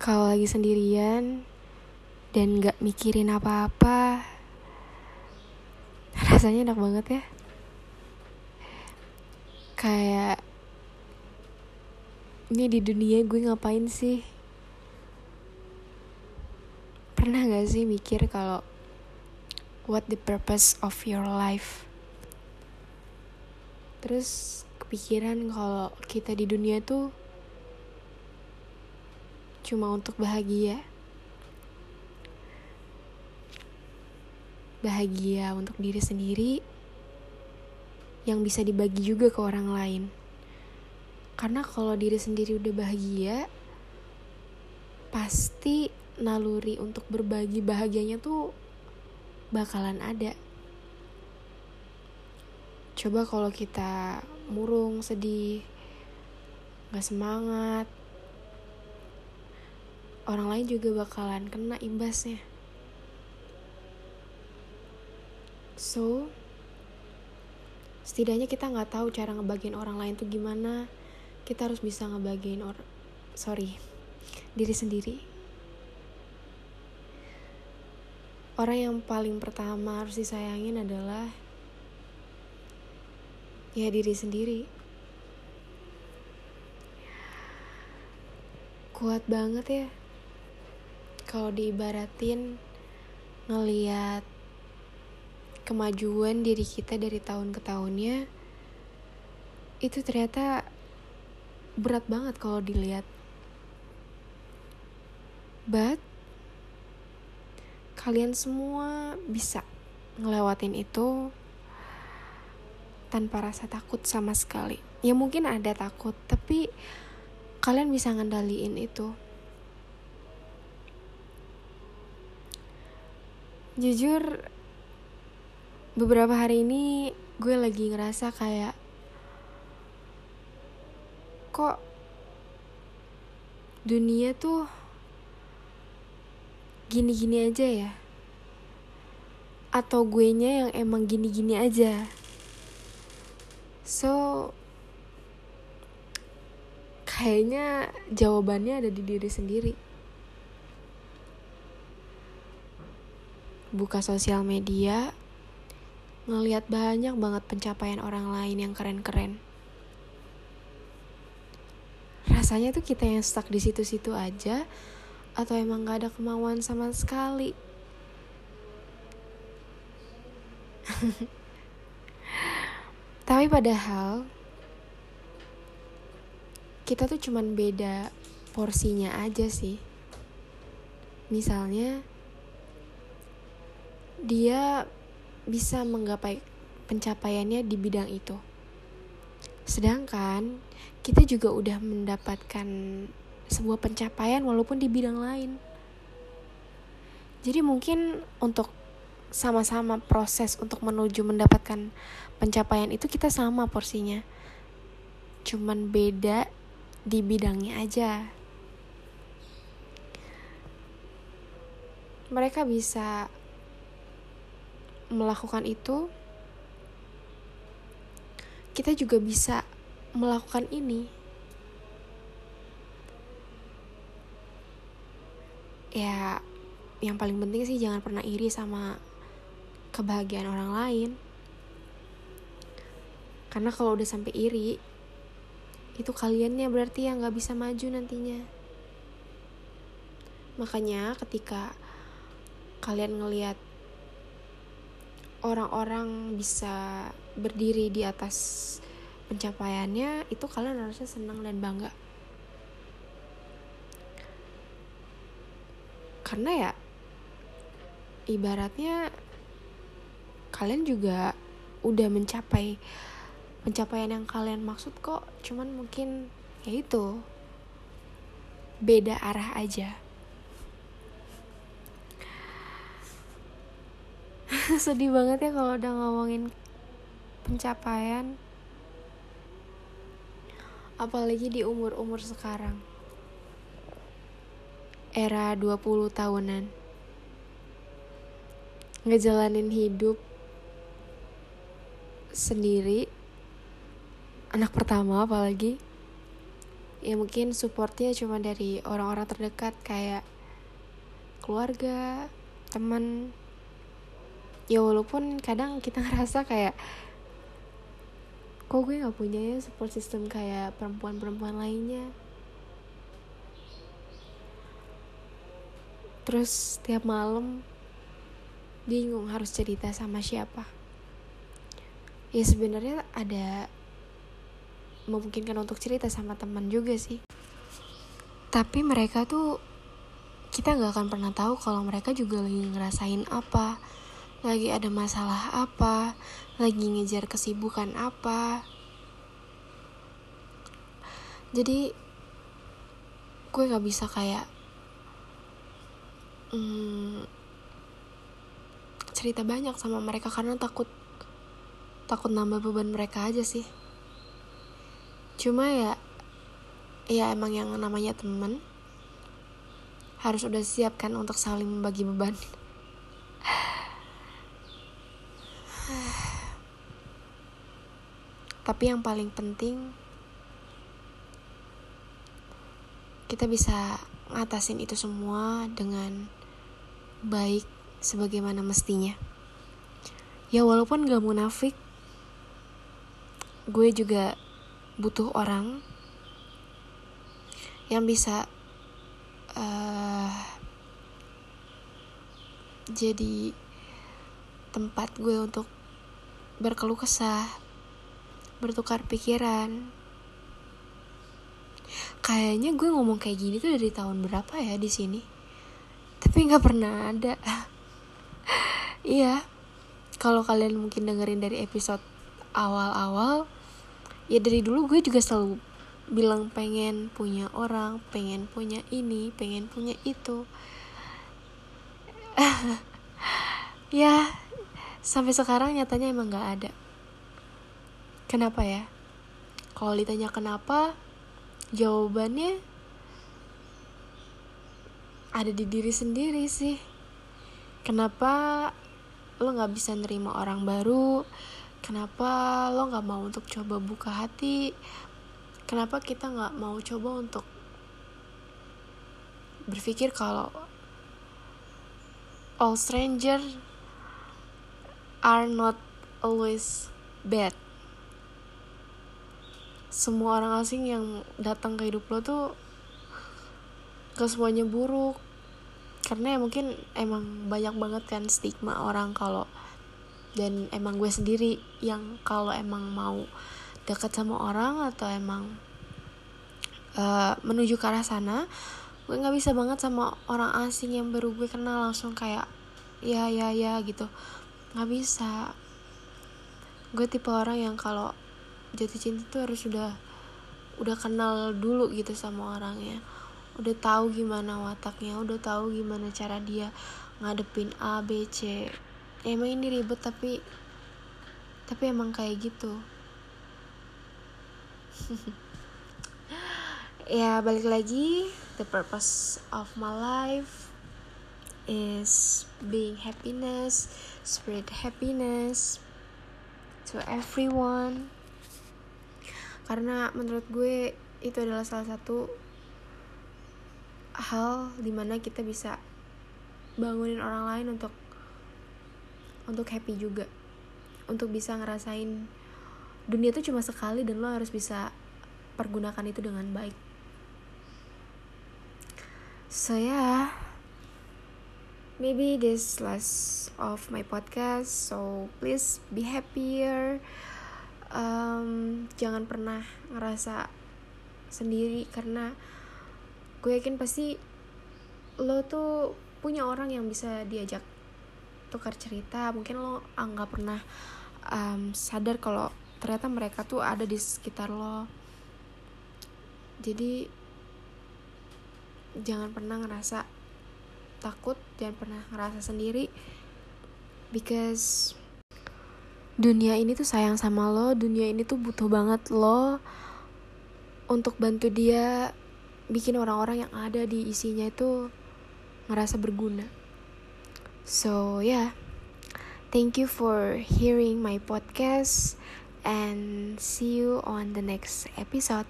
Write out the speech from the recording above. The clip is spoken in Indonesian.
kalau lagi sendirian dan gak mikirin apa-apa rasanya enak banget ya. Kayak ini di dunia gue ngapain sih? Pernah gak sih mikir kalau what the purpose of your life? Terus kepikiran kalau kita di dunia tuh cuma untuk bahagia. Bahagia untuk diri sendiri yang bisa dibagi juga ke orang lain. Karena kalau diri sendiri udah bahagia pasti naluri untuk berbagi bahagianya tuh bakalan ada. Coba kalau kita murung sedih gak semangat orang lain juga bakalan kena imbasnya. So setidaknya kita nggak tahu cara ngebagiin orang lain tuh gimana. Kita harus bisa ngebagiin orang sorry diri sendiri. Orang yang paling pertama harus disayangin adalah ya diri sendiri. Kuat banget ya kalau diibaratin ngeliat kemajuan diri kita dari tahun ke tahunnya itu ternyata berat banget kalau dilihat but kalian semua bisa ngelewatin itu tanpa rasa takut sama sekali. Ya mungkin ada takut, tapi kalian bisa ngendaliin itu. Jujur, beberapa hari ini gue lagi ngerasa kayak kok dunia tuh gini-gini aja ya atau gue nya yang emang gini-gini aja So kayaknya jawabannya ada di diri sendiri. Buka sosial media, ngelihat banyak banget pencapaian orang lain yang keren-keren. Rasanya tuh kita yang stuck di situ-situ aja, atau emang gak ada kemauan sama sekali. Tapi padahal kita tuh cuman beda porsinya aja sih. Misalnya dia bisa menggapai pencapaiannya di bidang itu. Sedangkan kita juga udah mendapatkan sebuah pencapaian walaupun di bidang lain. Jadi mungkin untuk sama-sama proses untuk menuju mendapatkan pencapaian itu kita sama porsinya cuman beda di bidangnya aja mereka bisa melakukan itu kita juga bisa melakukan ini. Ya yang paling penting sih jangan pernah iri sama kebahagiaan orang lain. Karena kalau udah sampai iri itu kaliannya berarti yang nggak bisa maju nantinya. Makanya ketika kalian ngelihat orang-orang bisa berdiri di atas pencapaiannya itu kalian harusnya senang dan bangga. Karena ya ibaratnya kalian juga udah mencapai pencapaian yang kalian maksud kok cuman mungkin ya itu beda arah aja sedih banget ya kalau udah ngomongin pencapaian. Apalagi di umur-umur sekarang. Era 20 tahunan. Ngejalanin hidup sendiri. Anak pertama apalagi. Ya mungkin supportnya cuma dari orang-orang terdekat kayak keluarga teman ya walaupun kadang kita ngerasa kayak kok gue nggak punya ya support system kayak perempuan-perempuan lainnya? Terus tiap malam bingung harus cerita sama siapa. Ya sebenarnya ada memungkinkan untuk cerita sama teman juga sih. Tapi mereka tuh kita nggak akan pernah tahu kalau mereka juga lagi ngerasain apa lagi ada masalah apa? Lagi ngejar kesibukan apa? Jadi gue nggak bisa kayak hmm, cerita banyak sama mereka karena takut takut nambah beban mereka aja sih. Cuma ya ya emang yang namanya temen harus udah siap kan untuk saling membagi beban tapi yang paling penting kita bisa ngatasin itu semua dengan baik sebagaimana mestinya. Ya walaupun gak munafik gue juga butuh orang yang bisa uh, jadi tempat gue untuk berkeluh kesah, bertukar pikiran. Kayaknya gue ngomong kayak gini tuh dari tahun berapa ya di sini, tapi nggak pernah ada. iya, kalau kalian mungkin dengerin dari episode awal-awal, ya dari dulu gue juga selalu bilang pengen punya orang pengen punya ini pengen punya itu ya sampai sekarang nyatanya emang gak ada kenapa ya? Kalau ditanya kenapa jawabannya ada di diri sendiri sih. Kenapa lo nggak bisa nerima orang baru? Kenapa lo nggak mau untuk coba buka hati? Kenapa kita nggak mau coba untuk berpikir kalau all stranger are not always bad semua orang asing yang datang ke hidup lo tuh ke semuanya buruk. Karena ya mungkin emang banyak banget kan stigma orang kalau dan emang gue sendiri yang kalau emang mau dekat sama orang atau emang uh, menuju ke arah sana gue nggak bisa banget sama orang asing yang baru gue kenal langsung kayak ya ya ya gitu. Nggak bisa. Gue tipe orang yang kalau jatuh cinta tuh harus udah udah kenal dulu gitu sama orangnya. Udah tahu gimana wataknya udah tahu gimana cara dia ngadepin A B C. Emang ini ribet tapi tapi emang kayak gitu. Ya balik lagi. The purpose of my life is being happiness spread happiness to everyone karena menurut gue itu adalah salah satu hal di mana kita bisa bangunin orang lain untuk untuk happy juga. Untuk bisa ngerasain dunia itu cuma sekali dan lo harus bisa pergunakan itu dengan baik. So yeah maybe this last of my podcast so please be happier um, jangan pernah ngerasa sendiri karena gue yakin pasti lo tuh punya orang yang bisa diajak tukar cerita. Mungkin lo nggak pernah um, sadar kalau ternyata mereka tuh ada di sekitar lo. Jadi jangan pernah ngerasa takut jangan pernah ngerasa sendiri because dunia ini tuh sayang sama lo dunia ini tuh butuh banget lo untuk bantu dia bikin orang-orang yang ada di isinya itu ngerasa berguna So, yeah, thank you for hearing my podcast and see you on the next episode.